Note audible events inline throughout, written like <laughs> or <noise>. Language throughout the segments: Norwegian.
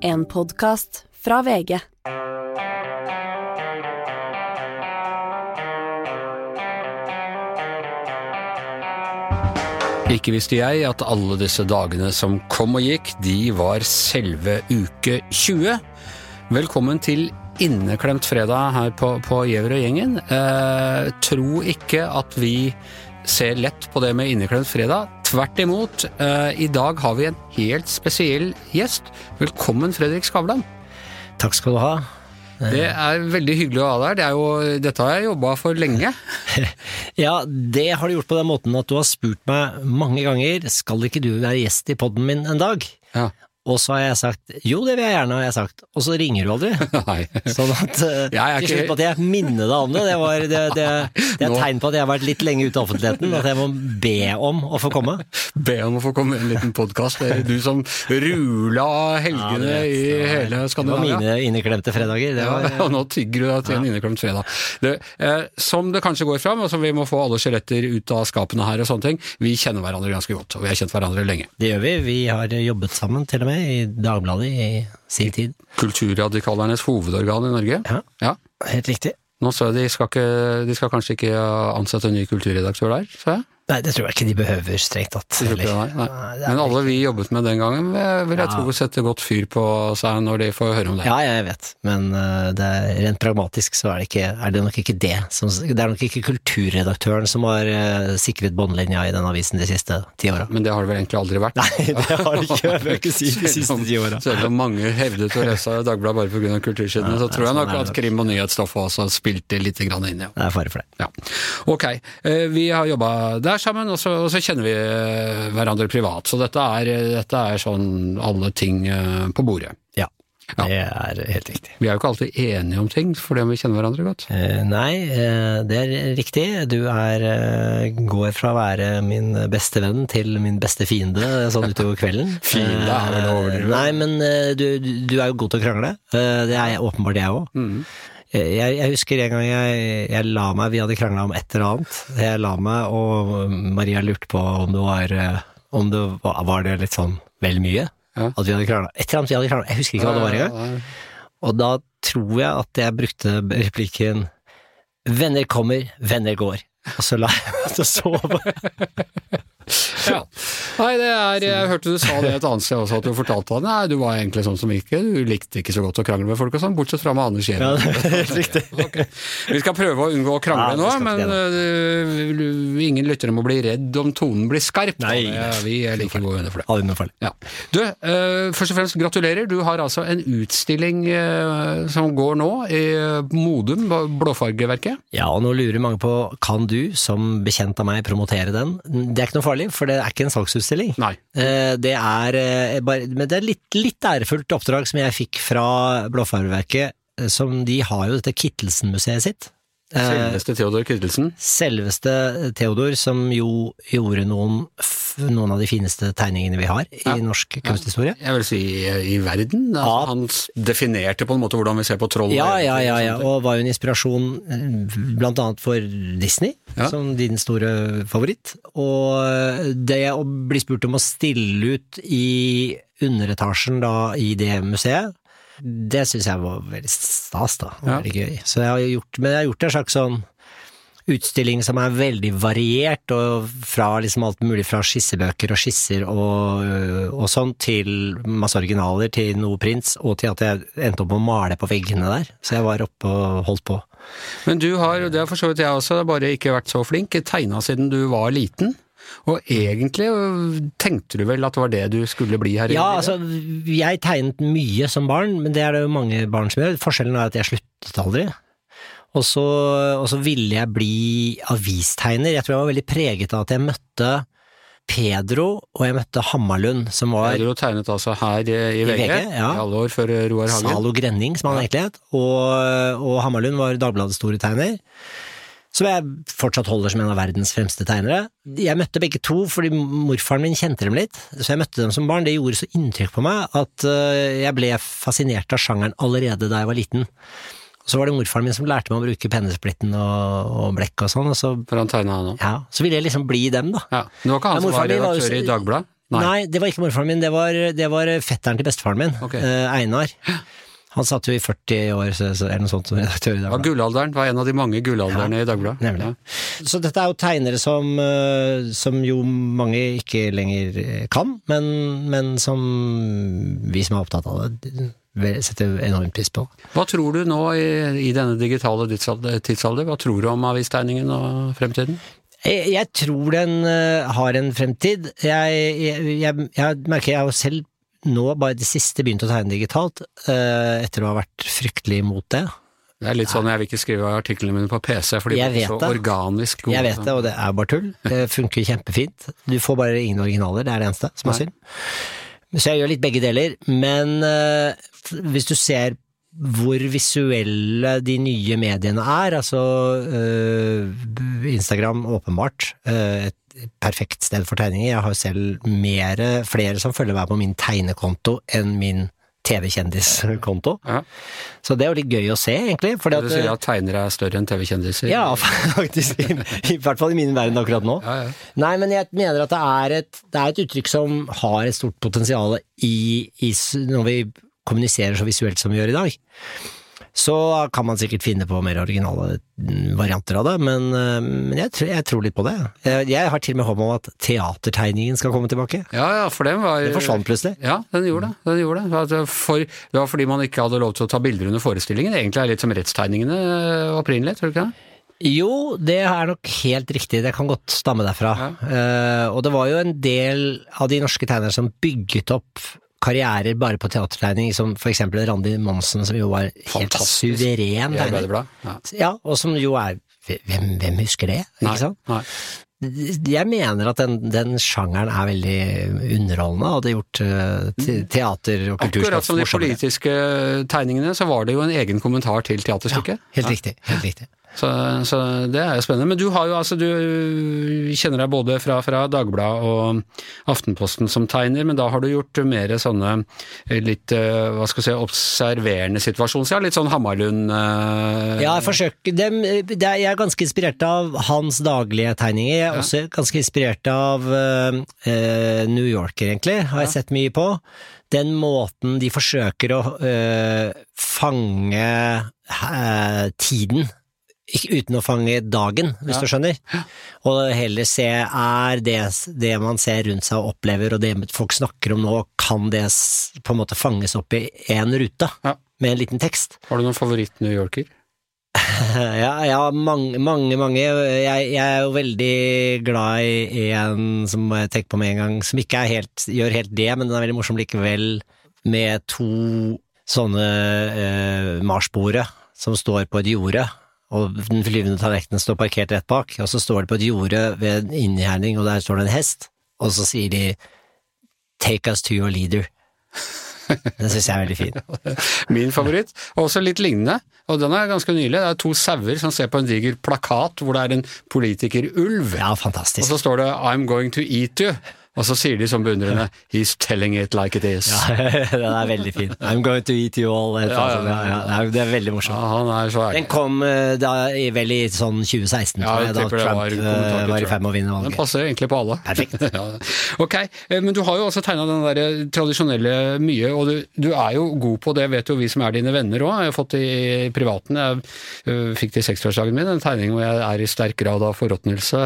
En podkast fra VG. Ikke visste jeg at alle disse dagene som kom og gikk, de var selve uke 20. Velkommen til inneklemt fredag her på, på Gjever og gjengen. Eh, tro ikke at vi ser lett på det med inneklemt fredag. Tvert imot. Eh, I dag har vi en helt spesiell gjest. Velkommen, Fredrik Skavlan. Takk skal du ha. Det er veldig hyggelig å ha deg her. Det er jo, dette har jeg jobba for lenge. <laughs> Ja, det har du gjort på den måten at du har spurt meg mange ganger skal ikke du være gjest i podden min en dag? Ja. Og så har jeg sagt jo, det vil jeg gjerne, har jeg sagt. Og så ringer du aldri. <laughs> Nei. Sånn at er til slutt måtte jeg minne deg om det. Det, var, det, det, det er et tegn på at jeg har vært litt lenge ute av offentligheten, at jeg må be om å få komme. <laughs> Be om å få komme i en liten podkast. Du som rula helgene Ja, i hele hele Det var mine inneklemte fredager. Det var, Ja, <laughs> og nå tygger du deg til en inneklemt fredag. Det, eh, som det kanskje går fram, og som vi må få alle skjeletter ut av skapene her og sånne ting, vi kjenner hverandre ganske godt, og vi har kjent hverandre lenge. det gjør vi. Vi har jobbet sammen til og med i Dagbladet i sin tid. Kulturradikalernes hovedorgan i Norge. Ja, Ja. helt riktig. Nå så jeg de skal, ikke, de skal kanskje ikke ansette en ny kulturredaktør der, sa jeg. Nei, det tror jeg ikke de behøver, strengt tatt. Men alle vi jobbet med den gangen, eh, vil jeg Ja. tro setter godt fyr på seg når de får høre om det. Ja, jeg vet, men det er, rent pragmatisk så er det, ikke, er det nok ikke det som Det er nok ikke kulturredaktøren som har uh, sikret båndlinja i den avisen de siste ti åra. Men det har det vel egentlig aldri vært? <laughs> Nei, det har det ikke, <laughs> jeg vil ikke si de siste ti åra. Selv om mange hevdet å lese Dagbladet bare pga. kultursidene, så tror jeg sånn nok er at krim- og nyhetsstoffet også spilte litt grann inn. Ja. Det er fare for det. Ja. Ok, eh, vi har jobba der sammen, og så, og så kjenner vi eh, hverandre privat. Så dette er, dette er sånn alle ting eh, på bordet. Ja, Ja. det er helt riktig. Vi er jo ikke alltid enige om ting, fordi om vi kjenner hverandre godt. Eh, nei, eh, det er riktig. Du er, eh, går fra å være min beste venn til min beste fiende sånn utover <laughs> kvelden. Fiende er vel overdrevet. Eh, Nei, men eh, du, du er jo god til å krangle. Eh, det er åpenbart jeg òg. Jeg, jeg husker en gang jeg, jeg la meg, vi hadde krangla om et eller annet. Jeg la meg, og Maria lurte på om det var eh, om det var, var det litt sånn vel mye? Ja. At vi hadde krangla. Et eller annet vi hadde krangla, jeg husker ikke hva det var engang. Og da tror jeg at jeg brukte replikken 'venner kommer, venner går'. Og så la jeg meg til å sove. <laughs> Ja. Nei, det er, jeg hørte du sa det et annet sted også, at du fortalte han nei, du var egentlig sånn som ikke, du likte ikke så godt å krangle med folk og sånn, bortsett fra med Anders Ja, det er helt riktig. <laughs> Okay. Vi skal prøve å unngå å krangle Ja, nå, men uh, ingen lyttere må bli redd om tonen blir skarp. Nei. Det- Vi er like gode venner for det. Ja. Du, uh, først og fremst gratulerer. Du har altså en utstilling uh, som går nå i Modum, Blåfargeverket. Ja, og nå lurer mange på kan du, som bekjent av meg, promotere den? Det er ikke noe farlig, for det er ikke en salgsutstilling. Nei. Eh, Det er eh, bare, men det er litt, litt ærefullt oppdrag som jeg fikk fra Blåfargeverket, eh, som de har jo dette Kittelsen-museet sitt. Eh, Selveste Theodor Kittelsen. Selveste Theodor, som jo gjorde noen, noen av de fineste tegningene vi har i Ja. norsk kunsthistorie. Jeg vil si i, i verden. Ja. Han definerte på en måte hvordan vi ser på troll. Ja, ja, ja, ja, og var jo en inspirasjon eh, blant annet for Disney, som din store favoritt. Og det å bli spurt om å stille ut i underetasjen da i det museet, det syns jeg var veldig stas, da. og Ja. Veldig gøy. Så jeg har gjort, men jeg har gjort en slags sånn utstilling som er veldig variert, og fra liksom alt mulig fra skissebøker og skisser og, øh, og sånn, til masse originaler, til noe prints, og til at jeg endte opp med å male på veggene der. Så jeg var oppe og holdt på. Men du har, og det har for så vidt jeg også, bare ikke vært så flink, tegna siden du var liten. Og egentlig øh, tenkte du vel at det var det du skulle bli her i Ja, livet? altså, jeg tegnet mye som barn, men det er det jo mange barn som gjør. Forskjellen er at jeg sluttet aldri. Og så, og så ville jeg bli avistegner. Jeg tror jeg var veldig preget av at jeg møtte Pedro og jeg møtte Hammarlund, som var Du tegnet altså her i, i VG, VG, ja. i alle år før Roar Hagen. Zalo Grenning, som han egentlig het, og, og Hammarlund var Dagbladets store tegner. Som jeg fortsatt holder som en av verdens fremste tegnere. Jeg møtte begge to fordi morfaren min kjente dem litt, så jeg møtte dem som barn. Det gjorde så inntrykk på meg at øh, jeg ble fascinert av sjangeren allerede da jeg var liten. Så var det morfaren min som lærte meg å bruke pennesplitten og, og blekk og sånn, og så, For han tegna han òg. ja, så ville jeg liksom bli dem, da. Ja. Det var ikke han som var redaktør i Dagbladet? Nei. Nei, det var ikke morfaren min, det var, det var fetteren til bestefaren min, okay. eh, Einar. Han satt jo i 40 år, så, så, eller noe sånt, som redaktør i Dagbladet. var Dagbladet. gullalderen, var en av de mange gullalderne i Dagbladet. Nemlig. Ja. Så dette er jo tegnere som, eh, som jo mange ikke lenger eh, kan, men, men som vi som er opptatt av det, setter enormt pris på. Hva tror du nå i, i denne digitale tidsalder, hva tror du om avistegningen og fremtiden? Jeg, jeg tror den eh, har en fremtid. Jeg, jeg, jeg, merker jeg har selv nå bare det siste begynt å tegne digitalt, eh, etter å ha vært fryktelig imot det. Det er litt sånn, jeg vil ikke skrive artiklene mine på PC, fordi Jeg det er så det. organisk gode. Jeg vet det, og det er bare tull. Det funker kjempefint. Du får bare ingen originaler, det er det eneste som er synd. Så jeg gjør litt begge deler, men eh, hvis du ser hvor visuelle de nye mediene er, altså eh, Instagram åpenbart, eh, et perfekt sted for tegninger. Jeg har selv mere, flere som følger meg på min tegnekonto enn min TV-kjendiskonto. <laughs> Ja. Så det er jo litt gøy å se, egentlig. Fordi Du at, sier at tegnere er større enn TV-kjendiser? ja, <laughs> faktisk. I, I hvert fall i min verden akkurat nå. Ja, ja. Nei, men jeg mener at det er et, det er et uttrykk som har et stort potensial i, i, når vi kommuniserer så visuelt som vi gjør i dag. Så kan man sikkert finne på mer originale varianter av det, men, eh, men jeg, tror- jeg tror litt på det. Jeg, jeg har til og med håp om at teatertegningen skal komme tilbake. Ja, ja, for den var Det forsvant plutselig. Ja, den gjorde det. Den gjorde det. Altså, For, det var fordi man ikke hadde lov til å ta bilder under forestillingen. Egentlig er det litt som rettstegningene øh, opprinnelig, tror du ikke det? Jo, det er nok helt riktig, det kan godt stamme derfra. Eh, og det var jo en del av de norske tegnerne som bygget opp karrierer bare på teatertegning, som for eksempel Randi Monsen, som jo var helt Fantastisk. suveren tegner. Ja. Ja, og som jo er Hvem, hvem husker det? Nei, Ikke sant? nei. Jeg mener at den, den sjangeren er veldig underholdende, og det har gjort eh, te teater og Akkurat som de politiske tegningene, så var det jo en egen kommentar til teaterstykket. Helt riktig. helt riktig. Så, så det er jo spennende. Men du har jo altså, du kjenner deg både fra, fra Dagbladet og Aftenposten som tegner, men da har du gjort mer sånne litt, eh, hva skal si, observerende situasjoner. Ja, litt sånn Hammarlund eh, Ja, jeg forsøker dem, Jeg er ganske inspirert av hans daglige tegninger. Jeg er også ganske inspirert av eh, eh, New Yorker, egentlig. Har jeg sett mye på. Den måten de forsøker å eh, fange eh, tiden. Uten å fange dagen, hvis Ja. du skjønner. Og heller se er det, det man ser rundt seg og opplever, og det folk snakker om nå, kan det på en måte fanges opp i én rute? Ja. Med en liten tekst? Har du noen favoritt-New Yorker? <laughs> Ja, ja mange, mange. mange. Jeg, jeg er jo veldig glad i en som jeg tenker på med en gang, som ikke er helt, gjør helt det, men den er veldig morsom likevel, med to sånne eh, marsboere som står på et jorde, og den flyvende tallerkenen står parkert rett bak, og så står det på et jorde ved en inngjerding, og der står det en hest, og så sier de Take us to your leader. <laughs> Den syns jeg er veldig fin. <laughs> Min favoritt, og også litt lignende, og den er ganske nylig. Det er to sauer som ser på en diger plakat hvor det er en politikerulv. Ja, fantastisk. Og så står det 'I'm going to eat you', og så sier de som beundrende 'He's telling it like it is'. <laughs> den er veldig fin. I'm going to eat you all. Ja, ja, ja, ja. Det, er, veldig Ja, morsomt. Den kom eh, da, i, vel i sånn 2016, Ja, tror jeg da Trump var eh, var i ferd med å vinne valget. Den passer egentlig på alle. <laughs> Perfekt. <laughs> ja. Ok, eh, men du har jo også tegna den der tradisjonelle mye, og du, du er jo god på det, vet jo vi som er dine venner òg. Jeg har fått det i privaten, jeg fikk det i seksårsdagen min en tegning hvor jeg er i sterk grad av forråtnelse.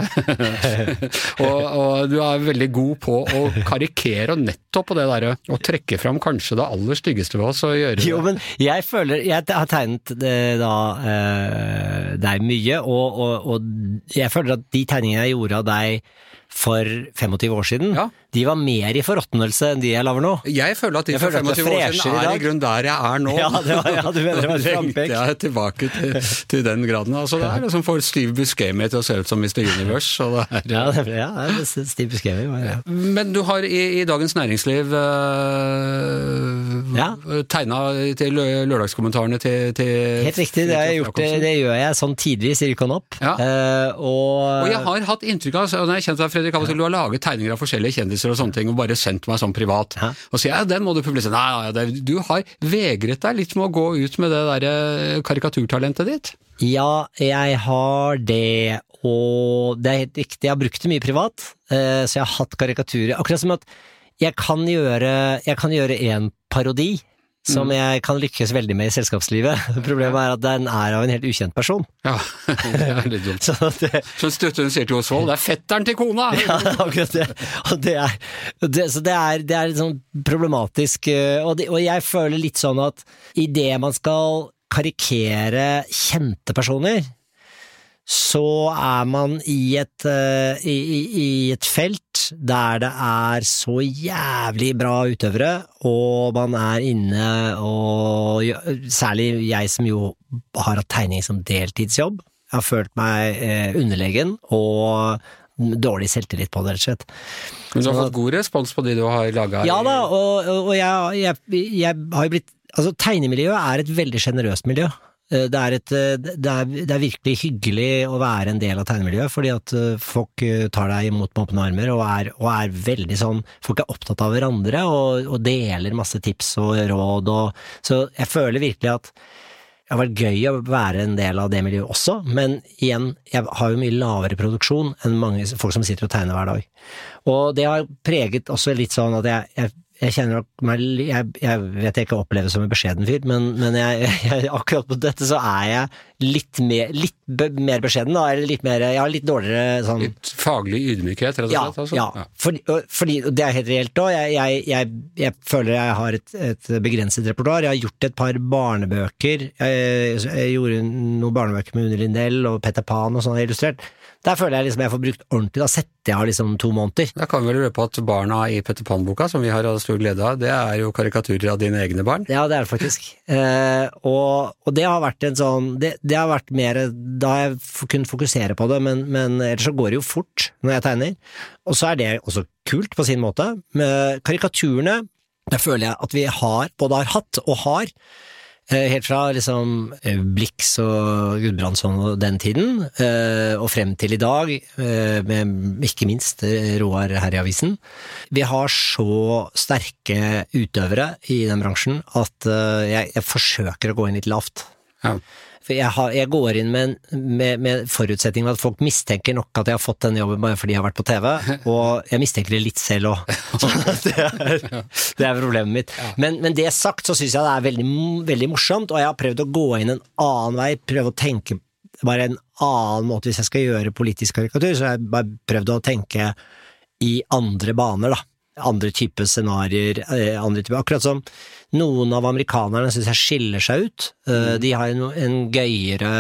og, og du er veldig god på å karikere, nettopp på det derre å trekke fram kanskje det aller styggeste ved oss og gjøre det. Jo, men jeg føler Jeg har tegnet da eh, deg mye, og, og, og jeg føler at de tegningene jeg gjorde av deg for 25 år siden, Ja. de var mer i forråtnelse enn de jeg lager nå. Jeg føler at de for føler at det 25 år er siden er i grunnen der jeg er nå. <laughs> Ja, det var- ja, du mener det var <laughs> frampek. jeg tilbake til, til den graden. Altså, det er liksom for Steve Buscemi til å se ut som Mr. Universe. Det er, Ja, det, ja, det er Steve Buscemi. Ja. Men du har i, i Dagens Næringsliv øh, Ja. tegna til lørdagskommentarene til, til Helt riktig, det, har jeg gjort, det, det gjør jeg sånn tidvis i Rykon opp. Ja. Uh, og, Og jeg har hatt inntrykk av, og når jeg kjente deg, Fredrik, av og til du har laget tegninger av forskjellige kjendiser og sånne ting, og bare sendt meg sånn privat. Hæ? Og sier ja, den må du publisere. Nei, nei, det, du har vegret deg litt med å gå ut med det derre karikaturtalentet ditt. Ja, jeg har det, og det er helt riktig, jeg har brukt det mye privat, eh, så jeg har hatt karikaturer. Akkurat som at jeg kan gjøre Jeg kan gjøre en parodi som Mm. jeg kan lykkes veldig med i selskapslivet. <laughs> Problemet er at den er av en helt ukjent person. <laughs> Ja, det er litt dumt. <laughs> Så det, Så støtten sier til Osvold, det er fetteren til kona! Ja, akkurat det. Og det er, det, så det er, det er litt sånn problematisk, eh, og, det, og jeg føler litt sånn at idet man skal karikere kjente personer, så er man i et, eh, i, i, i et felt der det er så jævlig bra utøvere, og man er inne og Særlig jeg som jo har hatt tegning som deltidsjobb. Jeg har følt meg eh, underlegen og dårlig selvtillit på det, rett og slett. Men du har fått god respons på de du har laga? Ja da, og, og jeg, jeg, jeg har jo blitt Altså, tegnemiljøet er et veldig sjenerøst miljø. Eh, Det er, et, eh, det, er, det er virkelig hyggelig å være en del av tegnemiljøet, fordi at eh, folk tar deg imot med åpne armer og er, og er veldig sånn Folk er opptatt av hverandre og, og deler masse tips og råd og Så jeg føler virkelig at det har vært gøy å være en del av det miljøet også, men igjen, jeg har jo mye lavere produksjon enn mange folk som sitter og tegner hver dag. Og det har preget også litt sånn at jeg, jeg, jeg kjenner nok meg jeg, jeg vet jeg ikke oppleves som en beskjeden fyr, men, men jeg, <laughs> jeg, akkurat på dette så er jeg litt mer, litt be, mer beskjeden, da, eller litt mer Jeg har litt dårligere sånn Litt faglig ydmykhet, rett og ja, slett? Altså. ja. Fordi, fordi og det er helt reelt òg. Jeg, føler jeg har et, et begrenset repertoar. Jeg har gjort et par barnebøker. Jeg, gjorde noen barnebøker med Unni Lindell og Petter Pan og sånn illustrert. Der føler jeg liksom jeg får brukt ordentlig. Da setter jeg av liksom to måneder. Da kan vi vel røpe at barna i Petter Pan-boka, som vi har hatt stor glede av, det er jo karikaturer av dine egne barn. Ja, det er det faktisk. Eh, og, og det har vært en sånn det, det har vært mer Da har jeg kunnet fokusere på det, men, men ellers så går det jo fort når jeg tegner. Og så er det også kult på sin måte. Med karikaturene, der føler jeg at vi har, både har hatt og har, helt fra liksom eh, Blix og Gudbrandsson og den tiden, eh, og frem til i dag, eh, med ikke minst eh, Roar her i avisen. Vi har så sterke utøvere i den bransjen at eh, jeg, jeg forsøker å gå inn litt lavt. Ja. For jeg, har, jeg går inn med, med, med forutsetning at folk mistenker nok at jeg har fått denne jobben bare fordi jeg har vært på TV, <laughs> og jeg mistenker det litt selv òg. <laughs> <laughs> det, det er problemet mitt. Men, men det sagt, så syns jeg det er veldig, veldig morsomt, og jeg har prøvd å gå inn en annen vei, prøve å tenke bare en annen måte hvis jeg skal gjøre politisk karikatur, så har jeg bare prøvd å tenke i andre baner, da. Andre typer scenarioer, eh, typer Akkurat som noen av amerikanerne syns jeg skiller seg ut. Eh, De har en, en gøyere,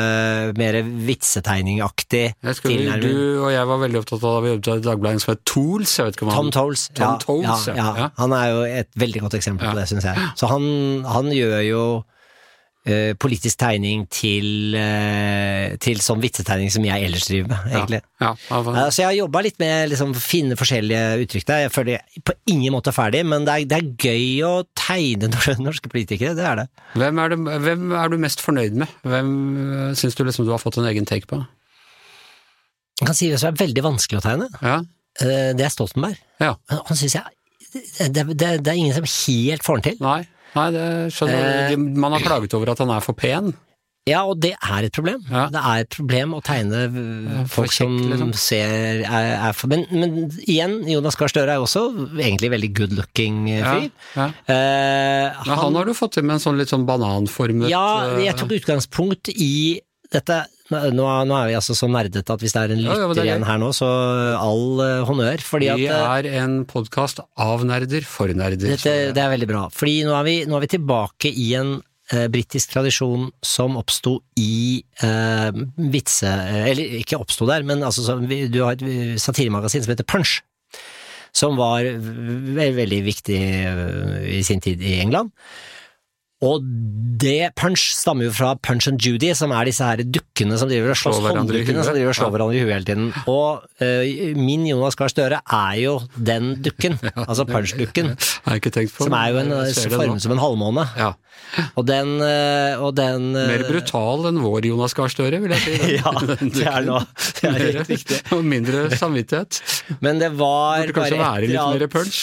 mer vitsetegningaktig tilnærming. du og jeg var veldig opptatt av vi jobbet i Dagbladet som het Tools, Tom Tolls Tom ja, Toles, ja, ja. Han er jo et veldig godt eksempel på det, syns jeg. Så han, han gjør jo politisk tegning til, eh, til sånn vitsetegning som jeg ellers driver med, egentlig. Ja, ja, ja, så jeg har jobba litt med liksom, finne forskjellige uttrykk der. Jeg føler jeg på ingen måte er ferdig, men det er, det er gøy å tegne <laughs> norske politikere, det er det. Hvem, er det, hvem er du mest fornøyd med? Hvem øh, syns du liksom du har fått en egen take på? Jeg kan si det som er veldig vanskelig å tegne. Ja, Eh, Det er Stoltenberg. ja. Han syns jeg det, det, det, er ingen som helt får den til. Nei, nei det skjønner jeg. Man har klaget over at han er for pen. Ja, og det er et problem. Ja. Det er et problem å tegne folk kjekk, som liksom. ser er, er for, men, men igjen, Jonas Gahr Støre er jo også egentlig veldig good looking fyr. Ja, fyr. ja. Eh, Men han har du fått til med en sånn litt sånn bananformet Ja, jeg tok utgangspunkt i dette Nå, nå er vi altså så nerdete at hvis det er en Ja, ja, lytter er igjen her nå, så all uh, honnør. Fordi at Vi eh, er en podkast av nerder for nerder. dette, det er veldig bra. Fordi nå er vi, nå er vi tilbake i en eh, britisk tradisjon som oppsto i eh, vitse... eh, Eller ikke oppsto der, men altså, så, du har et satiremagasin som heter Punch. Som var veldig viktig i sin tid i England. Og det Punch stammer jo fra Punch and Judy, som er disse her dukkene som driver og slåss, hånddukkene som driver og slår Ja. hverandre i huet hele tiden. Og uh, min Jonas Gahr Støre er jo den dukken, <laughs> altså Punch-dukken. <laughs> Som er jo en, nå. formet som en halvmåne. Ja. Og den, uh, og den uh, Mer brutal enn vår Jonas Gahr Støre, vil jeg si. <laughs> Ja, det er nå det er helt riktig. Og mindre samvittighet. Men det var Burde kanskje være litt mer punch.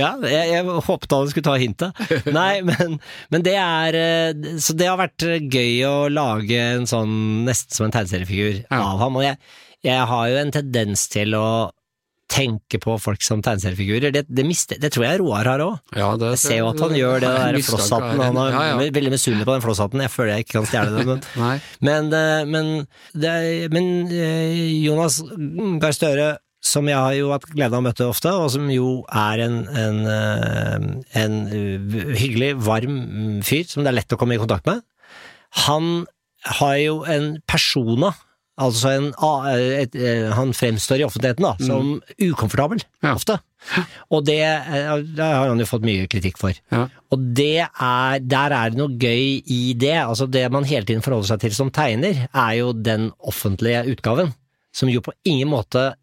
Ja, jeg, jeg håpet han skulle ta hintet. Nei, <laughs> men, men det er eh, Så det har vært eh, gøy å lage en sånn nesten som en tegneseriefigur Ja. av ham. Og jeg, jeg har jo en tendens til å tenke på folk som tegneseriefigurer. Det, det, miste, det tror jeg Roar har òg. Ja, Jeg ser jo at han gjør det er <laughs> der flosshatten. Han er ja, ja. veldig misunnelig på den flosshatten. Jeg føler jeg ikke kan stjele den. Men, <laughs> men, eh, men, det, men Jonas Gahr Støre, som jeg har jo hatt glede av å møte ofte, og som jo er en, en, eh, en eh, hyggelig, varm mm, fyr som det er lett å komme i kontakt med, han har jo en persona, altså en, a- et, eh, han fremstår i offentligheten da, som ukomfortabel, Ja. ofte. Og det, eh, det har han jo fått mye kritikk for. Ja. Og det er, der er det noe gøy i det. Altså det man hele tiden forholder seg til som tegner, er jo den offentlige utgaven, som jo på ingen måte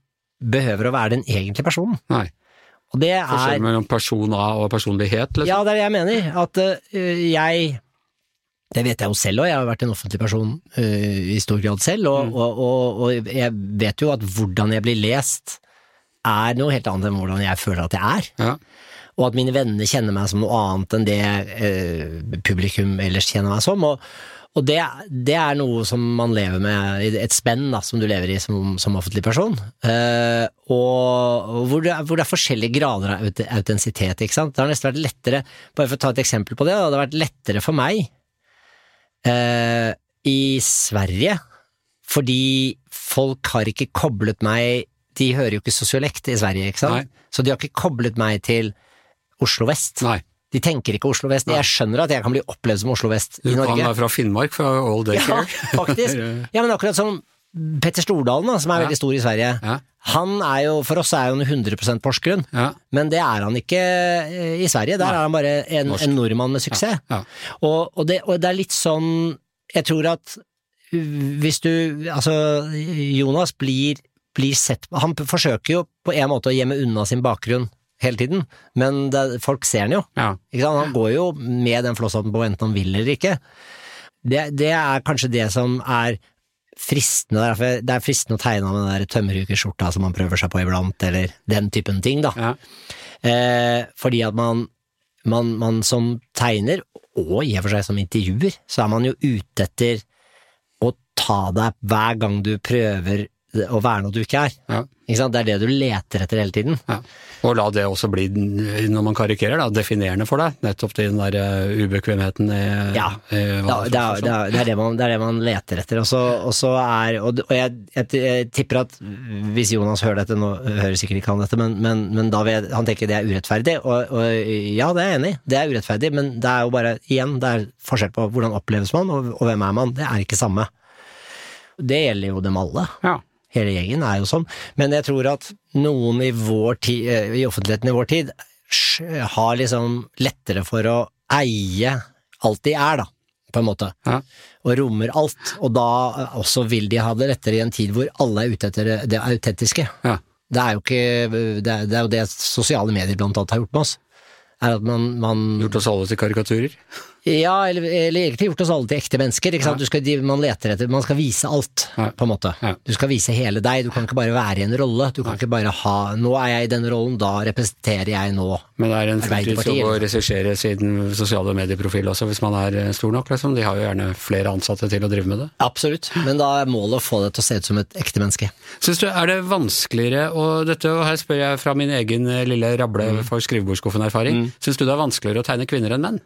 behøver å være den egentlige personen. Nei. Og det Forskjell Forskjellen mellom person A og personlighet, liksom. Ja, det er det jeg mener. At uh, jeg Det vet jeg jo selv òg, jeg har vært en offentlig person uh, i stor grad selv, og, og, og, og jeg vet jo at hvordan jeg blir lest er noe helt annet enn hvordan jeg føler at jeg er. Ja. og at mine venner kjenner meg som noe annet enn det uh, publikum ellers kjenner meg som. Og, og det, det er noe som man lever med, et spenn da, som du lever i som, som offentlig person. Eh, og og hvor det, hvor det er forskjellige grader av autentisitet. ikke sant? Det har nesten vært lettere, bare for å ta et eksempel på det, da, det har vært lettere for meg eh, i Sverige, fordi folk har ikke koblet meg De hører jo ikke sosiolekt i Sverige, ikke sant? Nei. Så de har ikke koblet meg til Oslo vest. Nei. De tenker ikke Oslo vest. Jeg skjønner at jeg kan bli opplevd som Oslo vest Du i kan være fra Finnmark, fra All Day Ja, <laughs> faktisk. Ja, men akkurat som Petter Stordalen, da, som er Ja. veldig stor i Sverige. Ja. Han er jo, For oss er han 100 Porsgrunn, Ja. men det er han ikke eh, i Sverige. Der Nei. er han bare en, en nordmann med suksess. Ja. Og, og, det, og det er litt sånn Jeg tror at hvis du Altså, Jonas blir, blir sett Han forsøker jo på en måte å gjemme unna sin bakgrunn hele tiden, men det, folk ser den jo. Ja. Ikke sant? Han går jo med den flosshatten på enten han vil eller ikke. Det, det er kanskje det som er fristende, det er fristende å tegne av den der tømmerhukerskjorta som man prøver seg på iblant, eller den typen ting, da. Ja. Eh, fordi at man, man, man som tegner, og i og for seg som intervjuer, så er man jo ute etter å ta deg hver gang du prøver å være noe du ikke er. Ja. Ikke? Det er det du leter etter hele tiden. Ja. Og la det også bli, når man karikerer, da, definerende for deg. Nettopp den der eh, ubekvemheten i, Ja. i Ja, det, er, det, er, det, er det, man, det er det man leter etter. Og så, og er Og, og jeg, jeg, jeg tipper at hvis Jonas hører dette, nå hører sikkert ikke han dette, men, men, men da vil han tenker det er urettferdig. Og, og ja, det er jeg enig i, det er urettferdig, men det er jo bare, igjen, det er forskjell på hvordan oppleves man, og, og hvem er man. Det er ikke samme. Det gjelder jo dem alle. Ja. Hele gjengen er jo sånn. Men jeg tror at noen i, vår tid, eh, i offentligheten i vår tid har liksom lettere for å eie alt de er, da, på en måte. Ja. Og rommer alt. Og da eh, også vil de ha det lettere i en tid hvor alle er ute etter det autentiske. Ja. Det er jo ikke Det er, det er jo det sosiale medier blant annet har gjort med oss. Er at man, man Gjort oss alle til karikaturer. Ja, eller, eller egentlig gjort oss alle til ekte mennesker. Ikke sant? Skal, man leter etter Man skal vise alt, på en måte. Du skal vise hele deg. Du kan ikke bare være i en rolle. Du kan ikke bare ha Nå er jeg i den rollen, da representerer jeg nå Men det er en fortid å regissere siden sosiale medieprofil også, hvis man er eh, stor nok. Liksom. De har jo gjerne flere ansatte til å drive med det. Absolutt. Men da er målet å få det til å se ut som et ekte menneske. Syns du er det vanskeligere, og dette og her spør jeg fra min egen eh, lille rable Mm. for skrivebordsskuffen-erfaring, syns du det er vanskeligere å tegne kvinner enn menn?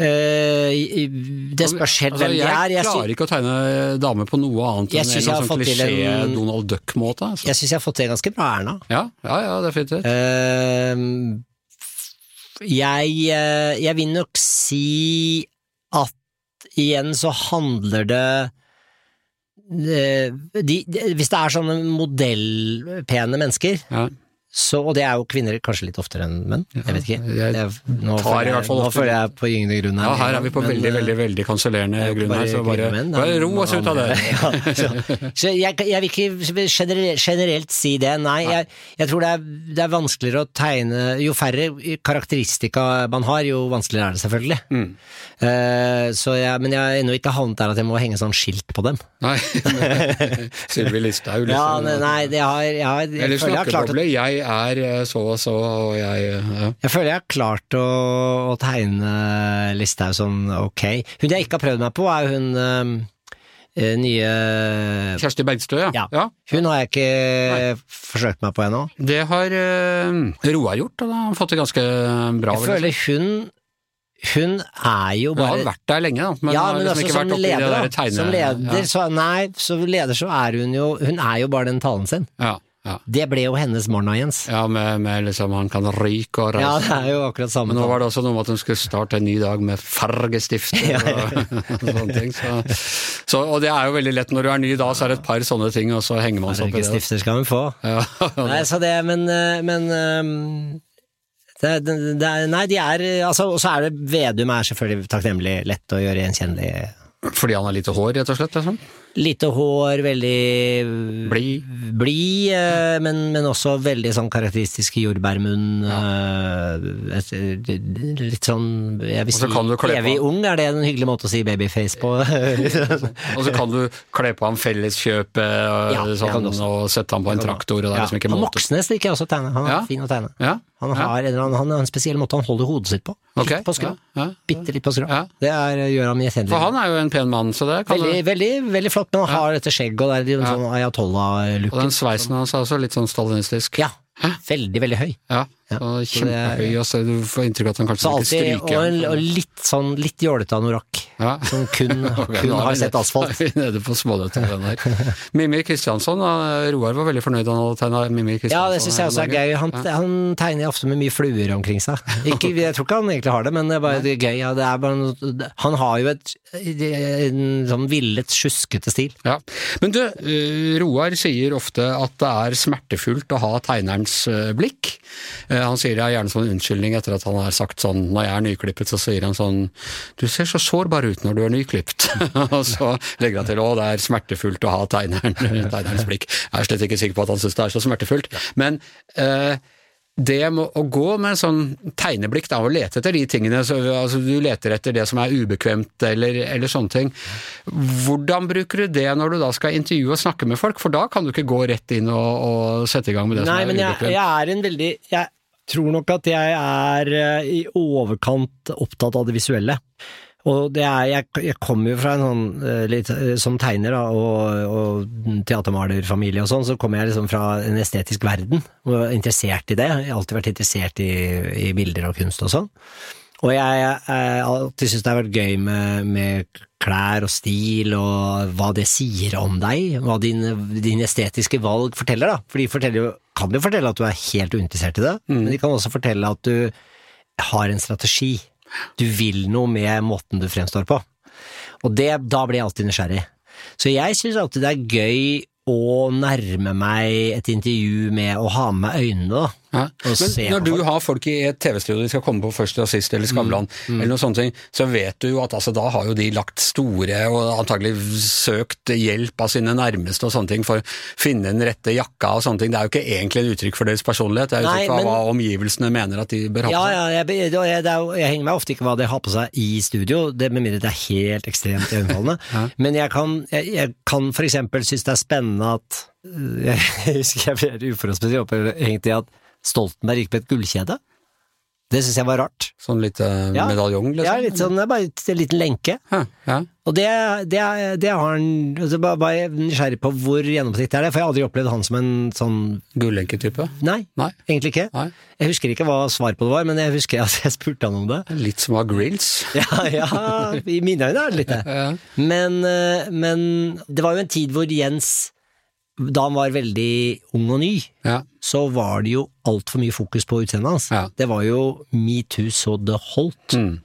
Eh, det spørs helt Altså, hvem de er. Jeg, klarer ikke å tegne dame på noe annet enn en sånn klisjé en- Donald Duck-måte. Altså. jeg syns jeg har fått til ganske bra, Erna. Ja, ja, ja, definitivt. Uh, jeg, eh, jeg vil nok si at igjen så handler det de, de, Hvis det er sånne modellpene mennesker, Ja. Så, og det er jo kvinner kanskje litt oftere enn menn, jeg vet ikke. jeg Jeg, nå, føler jeg, nå føler jeg på gyngende grunn her. Ja, her er vi på men, veldig, eh, veldig veldig kansellerende grunn her, så bare, menn, bare ro oss ut av det. <laughs> Ja, så, så jeg, jeg vil ikke generelt, generelt si det, nei. Jeg, jeg tror det er, det er vanskeligere å tegne Jo færre karakteristika man har, jo vanskeligere er det selvfølgelig. Mm. Uh, så jeg, men jeg har ennå ikke havnet der at jeg må henge sånn skilt på dem. Nei, <laughs> Sylvi Listhaug, liksom. Ja, nei, det har, jeg, har, jeg, jeg, føler jeg har klart å. Jeg er eh, så og så, og jeg eh, ja. Jeg føler jeg har klart å, å tegne Listhaug sånn ok. Hun jeg ikke har prøvd meg på, er hun Eh, nye Kjersti Bergstø, ja. Ja. ja. Hun har jeg ikke forsøkt meg på ennå. Det har uh, Roar gjort, og da har han fått det ganske bra. Jeg føler hun Hun er jo bare Hun har vært der lenge, da, men, ja, har men liksom altså som leder, det da. Som leder, så Nei, som leder så er hun jo Hun er jo bare den talen sin. Ja, ja, Det ble jo hennes morna, Jens. ja med, med liksom han kan ryke og reise. Ja, det er jo akkurat samme. Men nå var det også noe med at hun skulle starte en ny dag med fargestifter og, <laughs> og sånne ting. Så, så, og det er jo veldig lett når du er ny da, så er det et par sånne ting, og så henger man seg opp i det. Fargestifter skal hun få. Ja, <laughs> Nei, så det, men, eh, men ehm, det, det, det Nei, de er altså, Og så er det Vedum er selvfølgelig takknemlig lett å gjøre gjenkjennelig. fordi han har lite hår, rett og slett? Liksom. Lite hår, veldig Blid. blid, eh, men, men også veldig sånn karakteristisk jordbærmunn. Ja. litt sånn Jeg vil si evig ung, er det en hyggelig måte å si babyface på? <laughs> Og så kan du kle på ham Felleskjøpet Ja, sånn, og sette ham på en traktor, og det er Ja, liksom ikke han måte. Moxnes liker jeg også å tegne. Han er fin å tegne. Han har, eller han har en spesiell måte han holder hodet sitt på. Okay. Litt på skrå. Bitte litt på skrå. Det er, gjør ham gjenkjennelig. For han er jo en pen mann, så det kan Veldig, du veldig, veldig flott, men han har dette skjegget og det er en Ja. sånn ayatollah-looken. Og den sveisen hans er også litt sånn stalinistisk. Ja, veldig, veldig høy. Ja, Ja, er- kjempehøy, og så du får inntrykk av at han kanskje Så ikke alltid, og, stryker. og litt sånn, litt jålete anorakk. Ja. Som kun, <laughs> okay, kun har sett asfalt. er vi nede på smådetaljen her. <laughs> Mimmi Kristiansson, Roar var veldig fornøyd da han hadde tegna Mimmi Kristiansson. Ja, det syns jeg også er gøy. Han, han tegner ofte med mye fluer omkring seg. Ikke, <laughs> jeg tror ikke han egentlig har det, men det er bare det er gøy. Ja, det er bare noe, han har jo et en sånn villet, sjuskete stil. Ja. Men du, eh, Roar sier ofte at det er smertefullt å ha tegnerens eh, blikk. Han sier er gjerne en unnskyldning etter at han har sagt sånn når jeg er nyklippet, så sier han sånn du ser så sårbar ut når du er nyklipt. <laughs> og så legger han til å det er smertefullt å ha tegneren, <laughs> tegnerens blikk. Jeg er slett ikke sikker på at han syns det er så smertefullt, men eh, det å gå med sånn tegneblikk da, og lete etter de tingene, så, altså, du leter etter det som er ubekvemt eller, eller sånne ting. Hvordan bruker du det når du da skal intervjue og snakke med folk, for da kan du ikke gå rett inn og, og sette i gang med det Nei, som men er jeg, ubekvemt. jeg er en veldig Jeg tror nok at jeg er eh, i overkant opptatt av det visuelle. Og det er, jeg, jeg kommer jo fra en sånn, eh, litt, eh, som tegner da, og, og teatermalerfamilie og sånn, så kommer jeg liksom fra en estetisk verden, og er interessert i det. Jeg har alltid vært interessert i, i bilder og kunst og sånn. Og jeg har alltid syntes det har vært gøy med, med klær og stil, og hva det sier om deg, hva dine, din estetiske valg forteller, da. For de forteller kan jo fortelle at du er helt uinteressert i det, men de kan også fortelle at du har en strategi. Du vil noe med måten du fremstår på. Og det, da blir jeg alltid nysgjerrig. Så jeg syns alltid det er gøy å nærme meg et intervju med å ha med øynene, da. Ja. Men når du har folk i et TV-studio de skal komme på først og sist, eller Skavlan, Mm, eller noen sånne ting, så vet du jo at altså, da har jo de lagt store, og antagelig søkt hjelp av sine nærmeste og sånne ting, for å finne den rette jakka og sånne ting. Det er jo ikke egentlig et uttrykk for deres personlighet, det er jo uttrykk for men- hva omgivelsene mener at de bør ha på seg. ja, jeg, jeg, jeg, det er jeg henger meg ofte ikke hva de har på seg i studio, det med mindre det er helt ekstremt iøynefallende. <laughs> Men jeg kan, jeg, jeg kan for eksempel synes det er spennende at <laughs> Jeg husker jeg ble uforholdsmessig opphengt i at Stoltenberg gikk med et gullkjede. Det syns jeg var rart. Sånn lite Ja. medaljong, liksom. Ja, litt sånn, bare en liten lenke. Ja, ja. Og det, det, det har han altså bare, bare nysgjerrig på hvor gjennomsiktig er det, for jeg har aldri opplevd han som en sånn Gullenketype. Nei, Nei. egentlig ikke. Nei. Jeg husker ikke hva svaret på det var, men jeg husker at jeg spurte han om det. Litt som av grills. <laughs> Ja, ja, i mine øyne er det litt det. <laughs> Ja. Men, eh, men det var jo en tid hvor Jens, da han var veldig ung og ny, Ja. så var det jo altfor mye fokus på utseendet hans. Ja. Det var jo metoo så det holdt. Mm.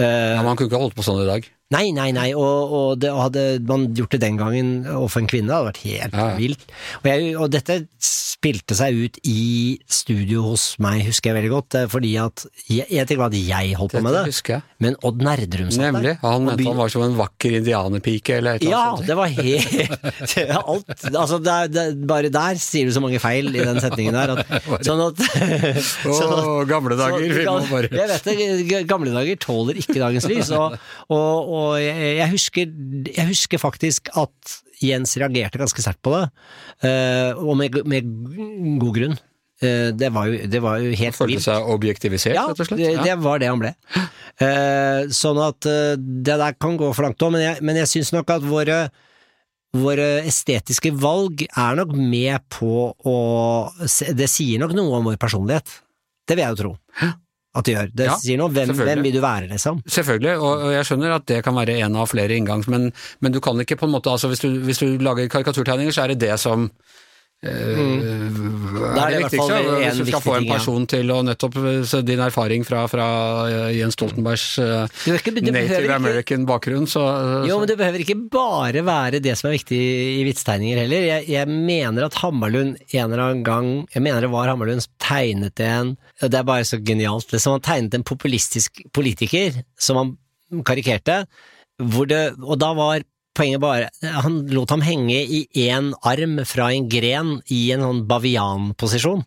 Uh, ja, Man kunne ikke holdt på sånn i dag. Nei, nei, nei, og, og det, hadde man gjort det den gangen overfor en kvinne, det hadde vært helt Ja, vilt. Og, jeg, og dette spilte seg ut i studio hos meg, husker jeg veldig godt, eh, fordi at jeg, jeg tenker at jeg holdt på med det, jeg. men Odd Nerdrum satt der. Nemlig. Han mente han var som en vakker indianerpike, eller et eller Ja, annet Ja, det var helt <laughs> Alt Altså, det det, bare der sier du så mange feil i den setningen der. At, <laughs> sånn at, <laughs> sånn Å, gamle dager. så- bare- Jeg vet det, gamle dager tåler ikke dagens lys, og, og, og jeg, jeg, husker, jeg husker faktisk at Jens reagerte ganske sterkt på det, eh, og med, med god grunn. Eh, det, var jo, det var jo helt Følte vilt. seg objektivisert, Ja, rett og slett. Ja. det var det han ble. Eh, sånn at det der kan gå for langt òg, men jeg, men jeg syns nok at våre våre estetiske valg er nok med på å Det sier nok noe om vår personlighet. Det vil jeg jo tro. At det gjør. Det Ja, sier noe hvem, hvem vil du være, liksom. Selvfølgelig, og og jeg skjønner at det kan være en av flere inngangs, men, men du kan ikke på en måte altså Hvis du, hvis du lager karikaturtegninger, så er det det som Mm. Da er det det viktigste. Hvis du skal få en person til å nettopp så Din erfaring fra, fra eh, Jens Stoltenbergs eh, ikke- native American-bakgrunn, så, Jo, men det behøver ikke bare være det som er viktig i vitsetegninger heller. Jeg, jeg mener at Hammerlund en eller annen gang Jeg mener det var Hammerlund som tegnet en Det er bare så genialt. Liksom, han tegnet en populistisk politiker som han karikerte, hvor det, og da var poenget bare Han lot ham henge i én arm fra en gren i en sånn bavianposisjon.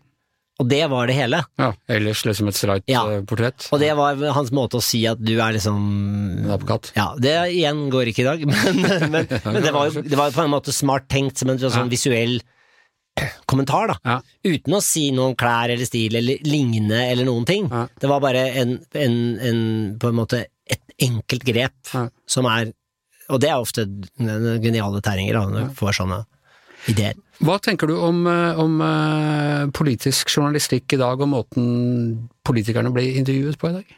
Og det var det hele. ja, ellers liksom et streit Ja. eh, portrett. Og det var hans måte å si at du er liksom En apekatt. ja, det igjen går ikke i dag, <laughs> men, men, <laughs> men det, var jo, det var jo på en måte smart tenkt som en sånn visuell kommentar, da. Ja. Uten å si noe om klær eller stil eller lignende eller noen ting. Ja. Det var bare en, en, en på en måte et enkelt grep Ja. som er Og det er ofte geniale tegninger, da, når du får sånne ideer. Hva tenker du om, eh, om eh, politisk journalistikk i dag, og måten politikerne blir intervjuet på i dag?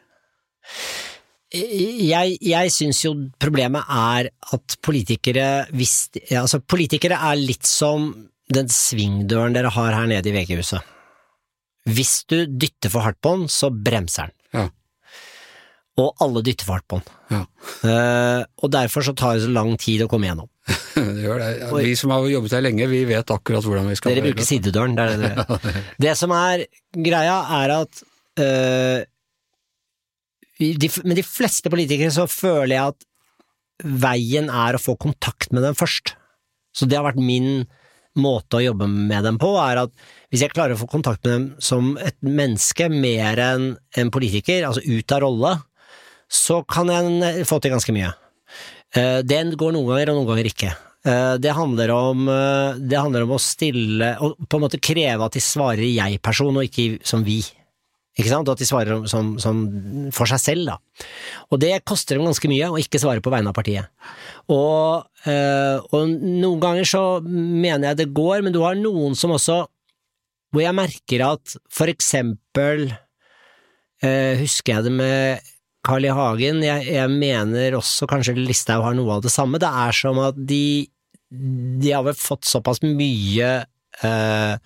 Jeg, jeg syns jo problemet er at politikere hvis, altså Politikere er litt som den svingdøren dere har her nede i VG-huset. Hvis du dytter for hardt på den, så bremser den. Ja. Og alle dytter for hardt på den. Ja. Uh, og derfor så tar det så lang tid å komme gjennom. <laughs> Det gjør det. Vi som har jobbet her lenge, vi vet akkurat hvordan vi skal Dere bruker sidedøren. <laughs> Det, er det, det som er greia, er at uh, de, Med de fleste politikere så føler jeg at veien er å få kontakt med dem først. Så det har vært min måte å jobbe med dem på, er at hvis jeg klarer å få kontakt med dem som et menneske mer enn en politiker, altså ut av rolle, så kan jeg få til ganske mye. Det går noen ganger, og noen ganger ikke. Eh, Det handler om, eh, det handler om å stille og på en måte kreve at de svarer jeg-person, og ikke som vi. Ikke sant? Og at de svarer om- som, som for seg selv, da. Og det koster dem ganske mye å ikke svare på vegne av partiet. Og, øh, og noen ganger så mener jeg det går, men du har noen som også Hvor jeg merker at for eksempel øh, Husker jeg det med Carl I. Hagen, jeg, jeg mener også kanskje Listhaug har noe av det samme. Det er som at de, de har vel fått såpass mye my-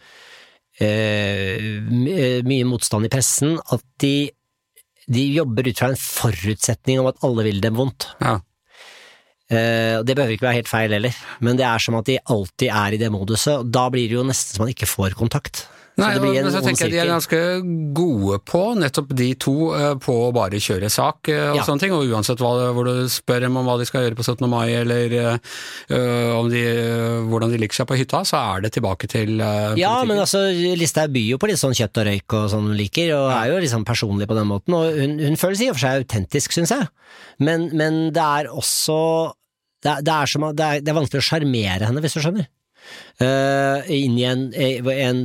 mye motstand i pressen at de, de jobber ut fra en forutsetning om at alle vil dem vondt. Ja. Eh, det behøver ikke være helt feil heller, men det er som at de alltid er i det moduset, og da blir det jo nesten som man ikke får kontakt. Nei, så det blir en men så tenker jeg de er ganske gode på, nettopp de to, eh, på å bare kjøre sak eh, og Ja. sånne ting, og uansett hva, hvor du spør dem om hva de skal gjøre på 17. mai, eller øh, om de, hvordan de liker seg på hytta, så er det tilbake til øh, Ja, men altså, Listhaug byr jo på litt sånn kjøtt og røyk og sånn hun liker, og er jo liksom personlig på den måten, og hun, hun føles i og for seg autentisk, syns jeg. Men, men det er også det er, det, er som, det, er, det er vanskelig å sjarmere henne, hvis du skjønner. Eh, inn i en, en,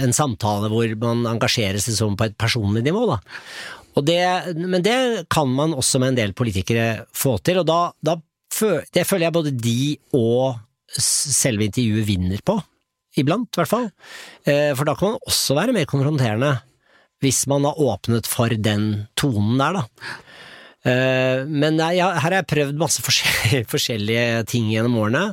en samtale hvor man engasjerer seg som på et personlig nivå, da. Det, men det kan man også med en del politikere få til, og da, da det føler jeg både de og selve intervjuet vinner på. Iblant, i hvert fall. Uh, For da kan man også være mer konfronterende, hvis man har åpnet for den tonen der, da. Eh, Men jeg, her har jeg prøvd masse forskjellige, <laughs> forskjellige ting gjennom årene,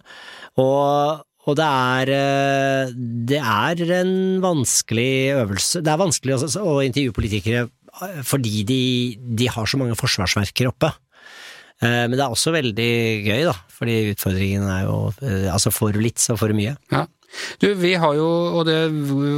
og, og det er eh, Det er en vanskelig øvelse. Det er vanskelig å intervjue politikere eh, fordi de, de har så mange forsvarsverker oppe. Eh, Men det er også veldig gøy, da, fordi utfordringen er jo Altså, altså for litt, så får du mye. Ja. Du, vi har jo, og det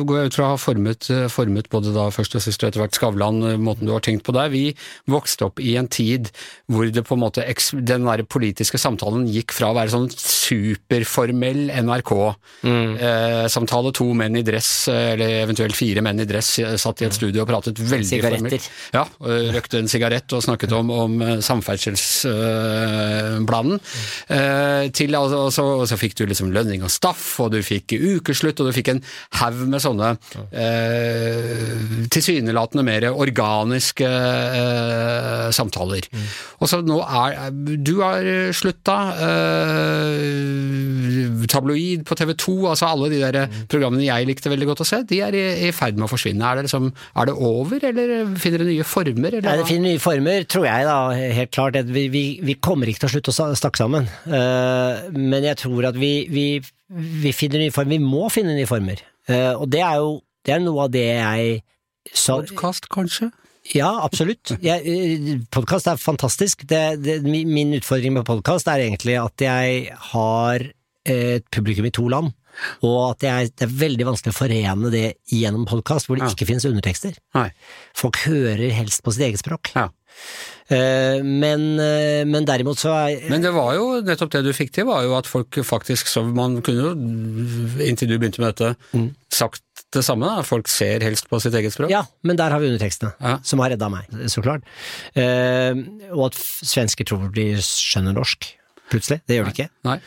går jeg ut fra har formet, formet både da først og sist og etter hvert Skavlan, måten du har tenkt på der. Vi vokste opp i en tid hvor det på en måte, den der politiske samtalen gikk fra å være sånn superformell NRK-samtale, to menn i dress, eller eventuelt fire menn i dress, satt i et studio og pratet veldig Sigaretter. formelt. Ja, røkte en sigarett og snakket om, om eh, samferdselsplanen. Eh, til, altså, og, så, og så fikk du liksom lønning og staff, og du fikk ikke ukeslutt, og du fikk en haug med sånne eh, tilsynelatende mer organiske eh, samtaler. Mm. Og så nå er Du har slutta. Eh, tabloid på TV 2, altså alle de der Mm. programmene jeg likte veldig godt å se, de er i, i ferd med å forsvinne. Er det, liksom, er det over, eller finner det nye former? Eller Nei, det finner nye former, tror jeg da, helt klart. Vi, vi, vi kommer ikke til å slutte å snakke sammen. Uh, men jeg tror at vi, vi, vi finner nye former. Vi må finne nye former. Uh, og det er jo det er noe av det jeg sa Podkast, kanskje? Ja, absolutt. Podkast er fantastisk. Det, det, min utfordring med podkast er egentlig at jeg har et publikum i to land. Og at jeg, det er veldig vanskelig å forene det gjennom podkast, hvor det Ja. ikke finnes undertekster. Nei. Folk hører helst på sitt eget språk. Ja. Eh, men, eh, men derimot så er Men det var jo nettopp det du fikk til, var jo at folk faktisk så Man kunne jo, inntil du begynte med dette, sagt det samme, da. Folk ser helst på sitt eget språk. Ja, men der har vi undertekstene, Ja. som har redda meg, så klart. Eh, og at svensker tror de skjønner norsk, plutselig. Det gjør de ikke. Nei.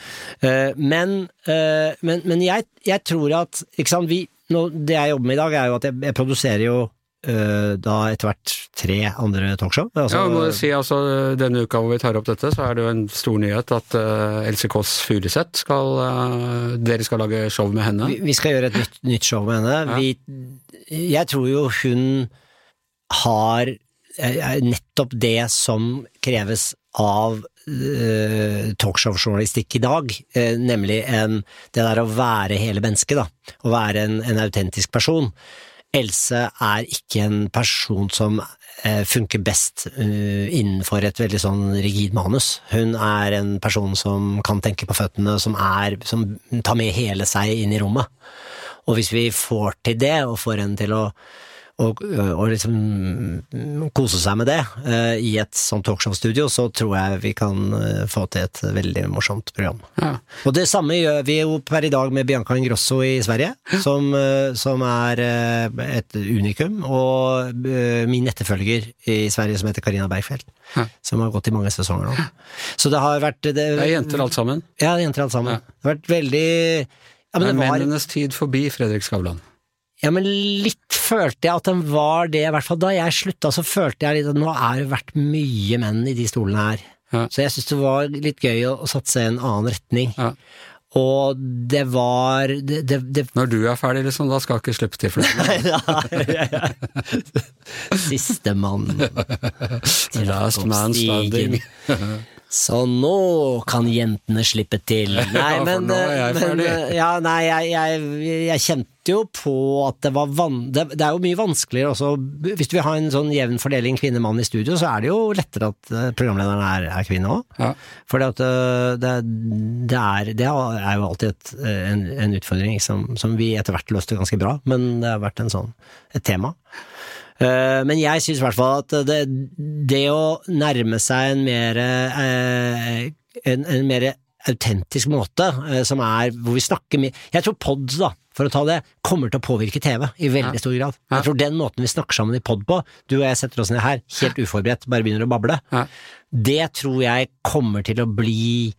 Eh, men eh, men, men jeg, jeg tror at sant, vi, nå, Det jeg jobber med i dag, er jo at jeg, jeg produserer jo da etter hvert tre andre talkshow. Altså, Ja, må jeg si altså, Denne uka hvor vi tar opp dette, så er det jo en stor nyhet at uh, Else Kåss Furuseth skal uh, Dere skal lage show med henne. vi, vi skal gjøre et nytt, nytt show med henne. Vi, jeg tror jo hun har eh, nettopp det som kreves av uh, talkshow-journalistikk i dag, uh, nemlig en, det der å være hele mennesket, da. Å være en, en autentisk person. Else er ikke en person som eh, funker best eh, innenfor et veldig sånn rigid manus. Hun er en person som kan tenke på føttene, som, er, som tar med hele seg inn i rommet. Og hvis vi får til det, og får henne til å og, og liksom mm, kose seg med det eh, i et sånt talkshow-studio, så tror jeg vi kan eh, få til et veldig morsomt program. Ja. Og det samme gjør vi jo per i dag med Bianca Ingrosso i Sverige, som, eh, som er eh, et unikum, og eh, min etterfølger i Sverige som heter Karina Bergfeldt, Ja. som har gått i mange sesonger nå. Så det har vært det, Det er jenter alt sammen. Ja, er jenter alt sammen. Ja. Det har vært veldig ja, men er det var, mennenes tid forbi, Fredrik Skavlan? Ja, men litt følte jeg at den var det, i hvert fall da jeg slutta, så følte jeg litt at nå er det vært mye menn i de stolene her. Ja. Så jeg syns det var litt gøy å, å satse i en annen retning. Ja. Og det var det, det, det Når du er ferdig, liksom, da skal ikke slippe til flere. <laughs> <laughs> Sistemann til <laughs> Last man standing. Så nå kan jentene slippe til. <laughs> Nei, Ja, for men, nå er jeg men ferdig. ja, nei, jeg, jeg, jeg kjente jo på at det var van det, det er jo mye vanskeligere også Hvis du vil ha en sånn jevn fordeling kvinne-mann i studio, så er det jo lettere at eh, programlederen er, er kvinne òg. Ja. For det, det, det, er, det er jo alltid et, en, en utfordring som, som vi etter hvert løste ganske bra, men det har vært en sånn, et tema. Eh, Men jeg syns i hvert fall at det, det å nærme seg en mer eh, en, en mer autentisk måte, eh, som er hvor vi snakker mye Jeg tror pods, da, for å ta det, kommer til å påvirke TV i veldig stor grad. Jeg tror den måten vi snakker sammen i pod på, du og jeg setter oss ned her, helt uforberedt, bare begynner å bable, Ja. det tror jeg kommer til å bli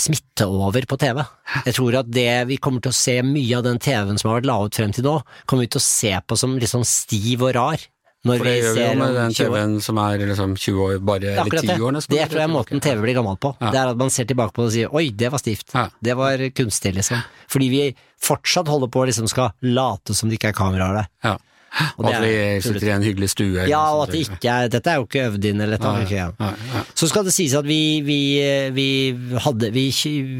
smitte over på TV. Jeg tror at det vi kommer til å se mye av den TV-en som har vært laget frem til nå, kommer vi til å se på som litt sånn stiv og rar. Når For det gjør vi jo med den TV-en som er liksom 20 år, bare, er eller 10 år det. nesten. Det tror jeg er måten TV blir gammel på. Ja. Det er at man ser tilbake på det og sier 'oi, det var stivt'. Ja. Det var kunstig, liksom. Fordi vi fortsatt holder på å liksom skal late som det ikke er kameraer der. Ja. Og, det at vi er sitter i en hyggelig stue. Ja, og at det ikke er Dette er jo ikke øvd inn, eller dette vi ikke ja. Nei. Så skal det sies at vi, vi, vi hadde vi,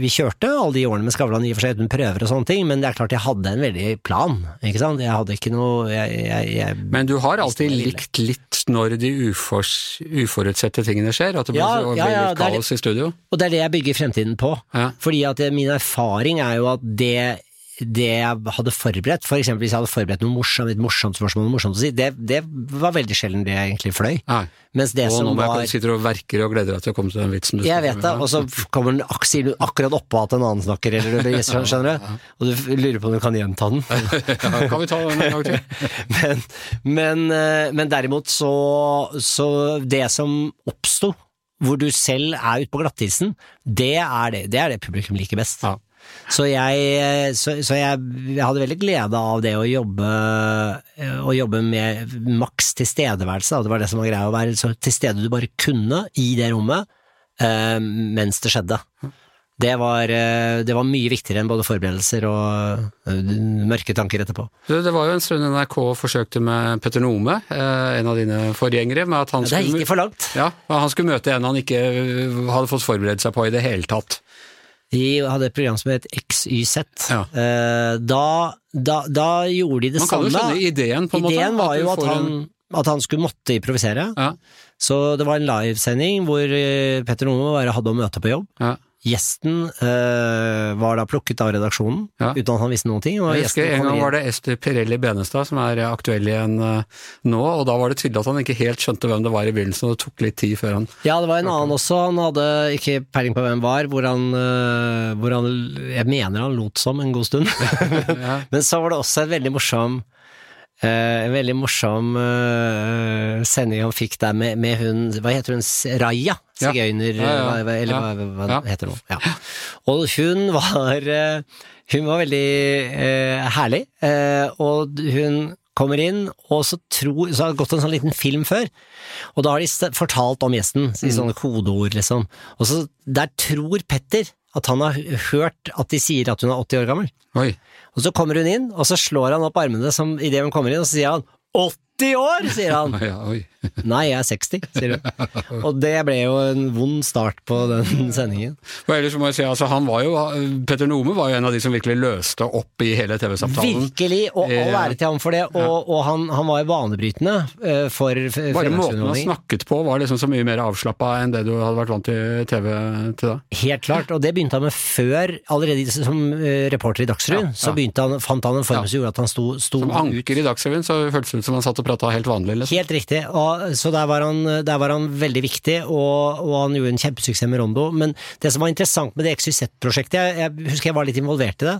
vi kjørte alle de årene med Skavlan i og for seg uten prøver og sånne ting, men det er klart jeg hadde en veldig plan, ikke sant? Jeg hadde ikke noe jeg, jeg, jeg, Men du har alltid likt litt når de ufors, uforutsette tingene skjer? At det blir, Ja, ja, ja, litt det kaos i studio? Og det er det jeg bygger fremtiden på. Fordi at min erfaring er jo at det, det jeg hadde forberedt, for eksempel hvis jeg hadde forberedt noe morsomt, et morsomt spørsmål, noe morsomt å si, det, det var veldig sjelden det jeg egentlig fløy. Nei. Mens det Og som nå må var jeg sitter og verker og gleder deg til å komme til den vitsen Jeg vet det, og så kommer den ak- sier du akkurat oppå at en annen snakker, eller du <laughs> skjønner du? Og du lurer på om du kan gjenta den. <laughs> ja, Kan vi ta den en gang til? <laughs> men, men, eh, men derimot så, så det som oppsto, hvor du selv er ute på glattisen, det er det, det er det publikum liker best. Ja. Så jeg, så, så jeg, jeg hadde veldig glede av det å jobbe, å jobbe med maks tilstedeværelse. Det var det som var greia, å være så til stede du bare kunne i det rommet eh, mens det skjedde. Det var, eh, det var mye viktigere enn både forberedelser og eh, mørke tanker etterpå. Det, det var jo en stund NRK forsøkte med Petter Nome, eh, en av dine forgjengere, med at han, Det skulle, gikk for langt. ja, han skulle møte en han ikke hadde fått forberedt seg på i det hele tatt. De hadde et program som het XYZ. Ja. Eh, Da, da, da gjorde de det Man kan samme. jo skjønne ideen, på en måte. Ideen var jo at han, en- at han skulle måtte improvisere. ja, Så det var en livesending hvor eh, Petter Nome bare hadde å møte på jobb. ja. Gjesten øh, var da plukket av redaksjonen, Ja. uten at han visste noen ting. Og Jeg husker En gang var det Ester Pirelli Benestad som er aktuell igjen øh, nå, og da var det tydelig at han ikke helt skjønte hvem det var i begynnelsen, og det tok litt tid før han Ja, det var en annen også, han hadde ikke peiling på hvem var, hvor han, øh, hvor han Jeg mener han lot som en god stund. <laughs> ja. <laughs> Men så var det også en veldig morsom en veldig morsom eh, sending han fikk der med, med hun Hva heter hun? Raja? Ja. Sigøyner, Ja, ja. hva- eller Ja. hva, hva Ja. heter hun? Ja. Og hun var eh, Hun var veldig eh, herlig, eh, og hun kommer inn, og så tror Så har det gått en sånn liten film før, og da har de fortalt om gjesten i sånne kodeord, liksom. Og så der tror Petter at han har hørt at de sier at hun er 80 år gammel. Oi. Og så kommer hun inn, og så slår han opp armene som idet hun kommer inn, og så sier han 80 år, sier han. <laughs> Ja. Nei, jeg er 60, sier hun. Og det ble jo en vond start på den sendingen. Og ellers må jeg si, altså, han var jo, Petter Nome var jo en av de som virkelig løste opp i hele TV-samtalen. Virkelig, og all ære til ham for det. Og, og han, han var jo banebrytende eh, for f- Bare måten han snakket på var liksom så mye mer avslappa enn det du hadde vært vant til TV til da. Helt klart, og det begynte han med før, allerede som eh, reporter i Dagsrevyen. Ja, Så ja. begynte han, fant han en form som gjorde at han sto, sto Som ut. anker i Dagsrevyen så føltes det ut som han satt og prata helt vanlig. Liksom. Helt riktig, og, så der var, han, der var han veldig viktig, og, og han gjorde en kjempesuksess med Rondo. Men det som var interessant med det XYZ-prosjektet, jeg, jeg husker jeg var litt involvert i det,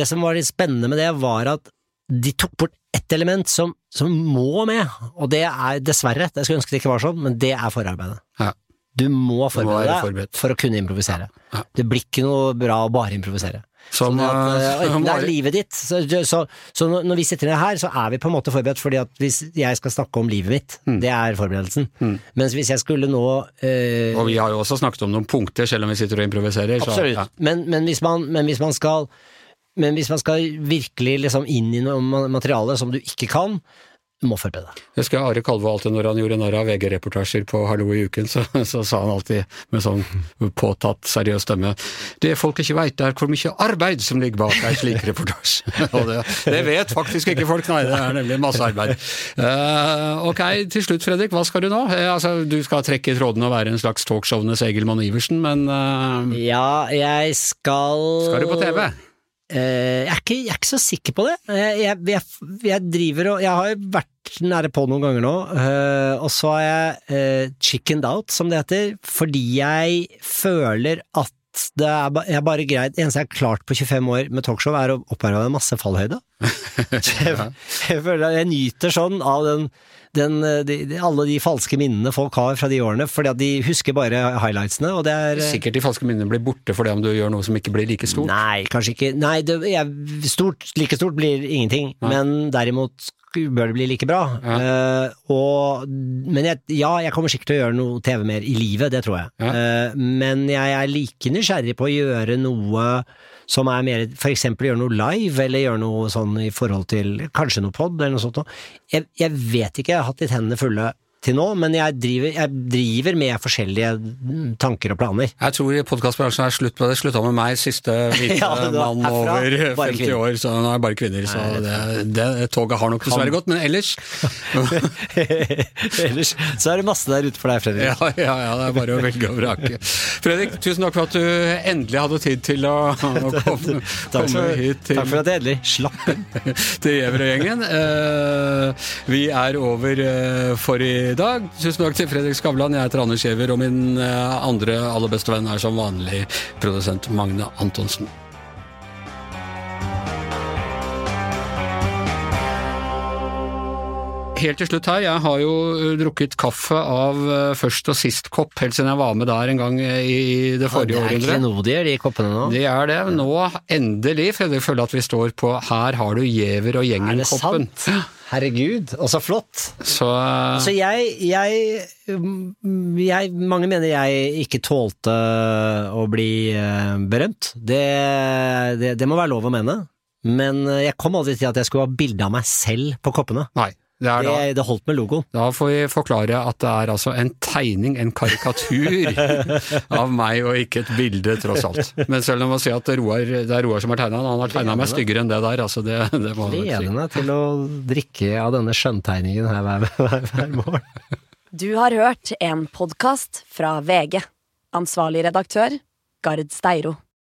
det som var litt spennende med det, var at de tok bort ett element som, som må med, og det er dessverre, jeg skulle ønske det ikke var sånn, men det er forarbeidet. Ja. Du må forberede deg for å kunne improvisere. Ja. Det blir ikke noe bra å bare improvisere. Som, Sånn at, <laughs> som det er livet ditt. Så, så, så når vi sitter ned her, så er vi på en måte forberedt, fordi at hvis jeg skal snakke om livet mitt, Mm. det er forberedelsen. Mens hvis jeg skulle nå uh, Og vi har jo også snakket om noen punkter, selv om vi sitter og improviserer. Så, Absolutt. ja. Men, men, hvis man, men hvis man skal men hvis man skal virkelig liksom inn i noe ma- materiale som du ikke kan, du må forberede deg. Jeg husker Are Kalve alltid når han gjorde narr av VG-reportasjer på Hallo i uken, så, så sa han alltid med sånn påtatt, seriøs stemme Det folk ikke veit, er hvor mye arbeid som ligger bak ei slik reportasje. <laughs> Det, det vet faktisk ikke folk, nei, det er nemlig masse arbeid. Uh, ok, til slutt Fredrik, hva skal du nå? Uh, altså, du skal trekke trådene og være en slags talkshowenes Egil Mann Iversen, men uh, Ja, jeg skal skal du på TV? Eh, jeg, er ikke, jeg er ikke så sikker på det. Eh, jeg, jeg, jeg driver og Jeg har jo vært nære på noen ganger nå, eh, og så har jeg chickened out, som det heter, fordi jeg føler at det er, er bare greit Det eneste jeg har klart på 25 år med talkshow, er å opparbeide meg masse fallhøyde. <laughs> jeg, jeg føler jeg nyter sånn av den, den, de, de, alle de falske minnene folk har fra de årene, fordi at de husker bare highlightsene, og det er eh, Sikkert de falske minnene blir borte for det om du gjør noe som ikke blir like stort. Nei, kanskje ikke. Nei, det, jeg, stort, like stort blir ingenting, men derimot bør det bli like bra. Eh, og, men jeg, ja, jeg kommer sikkert til å gjøre noe TV mer i livet, det tror jeg. Ja. Uh, men jeg er like nysgjerrig på å gjøre noe som er mer eksempel gjøre noe live, eller gjøre noe sånn i forhold til kanskje noe pod, eller noe sånt noe. Jeg, jeg vet ikke, jeg har hatt litt hendene fulle til nå, men jeg driver, jeg driver med forskjellige tanker og planer. Jeg tror podkastbransjen er slutt på det. Slutta med meg, siste hvite <laughs> Ja, mann over 50 kvinner. år, så nå er jeg bare kvinner. Så det, det toget har nok dessverre gått. Men ellers <laughs> Ellers så er det masse der ute for deg, Fredrik. ja, ja, ja, det er bare å velge og vrake. Fredrik, tusen takk for at du endelig hadde tid til å, <laughs> å komme, Takk for, hit til, takk for at jeg endelig slapp inn. til Gjevrøy-gjengen. Uh, vi er over uh, for i dag. Tusen takk til Fredrik Skavlan. Jeg heter Anders Giæver, og min eh, andre aller beste venn er som vanlig produsent Magne Antonsen. helt til slutt her, jeg har jo uh, drukket kaffe av uh, først og sist kopp, helt siden jeg var med der en gang i det forrige Det er århundret. klenodier, de koppene nå. Det er det. Nå, endelig, for jeg føler at vi står på Her har du Giæver og gjengen-koppen. Er det sant? Herregud, og så flott. Så uh, Så jeg, jeg, jeg Mange mener jeg ikke tålte å bli eh, berømt. Det, det, det må være lov å mene. Men eh, jeg kom aldri til at jeg skulle ha bilde av meg selv på koppene. nei. Det er da, Det, det holdt med logoen. da får vi forklare at det er altså en tegning, en karikatur <laughs> av meg, og ikke et bilde, tross alt. Men selv om man sier si at Roar, det er Roar som har tegna den, han har tegna meg styggere enn det der, altså det, det må Gledende si. Til å drikke av denne skjønntegningen her hver, hver, hver morgen. Du har hørt en podkast fra VG. Ansvarlig redaktør, Gard Steiro.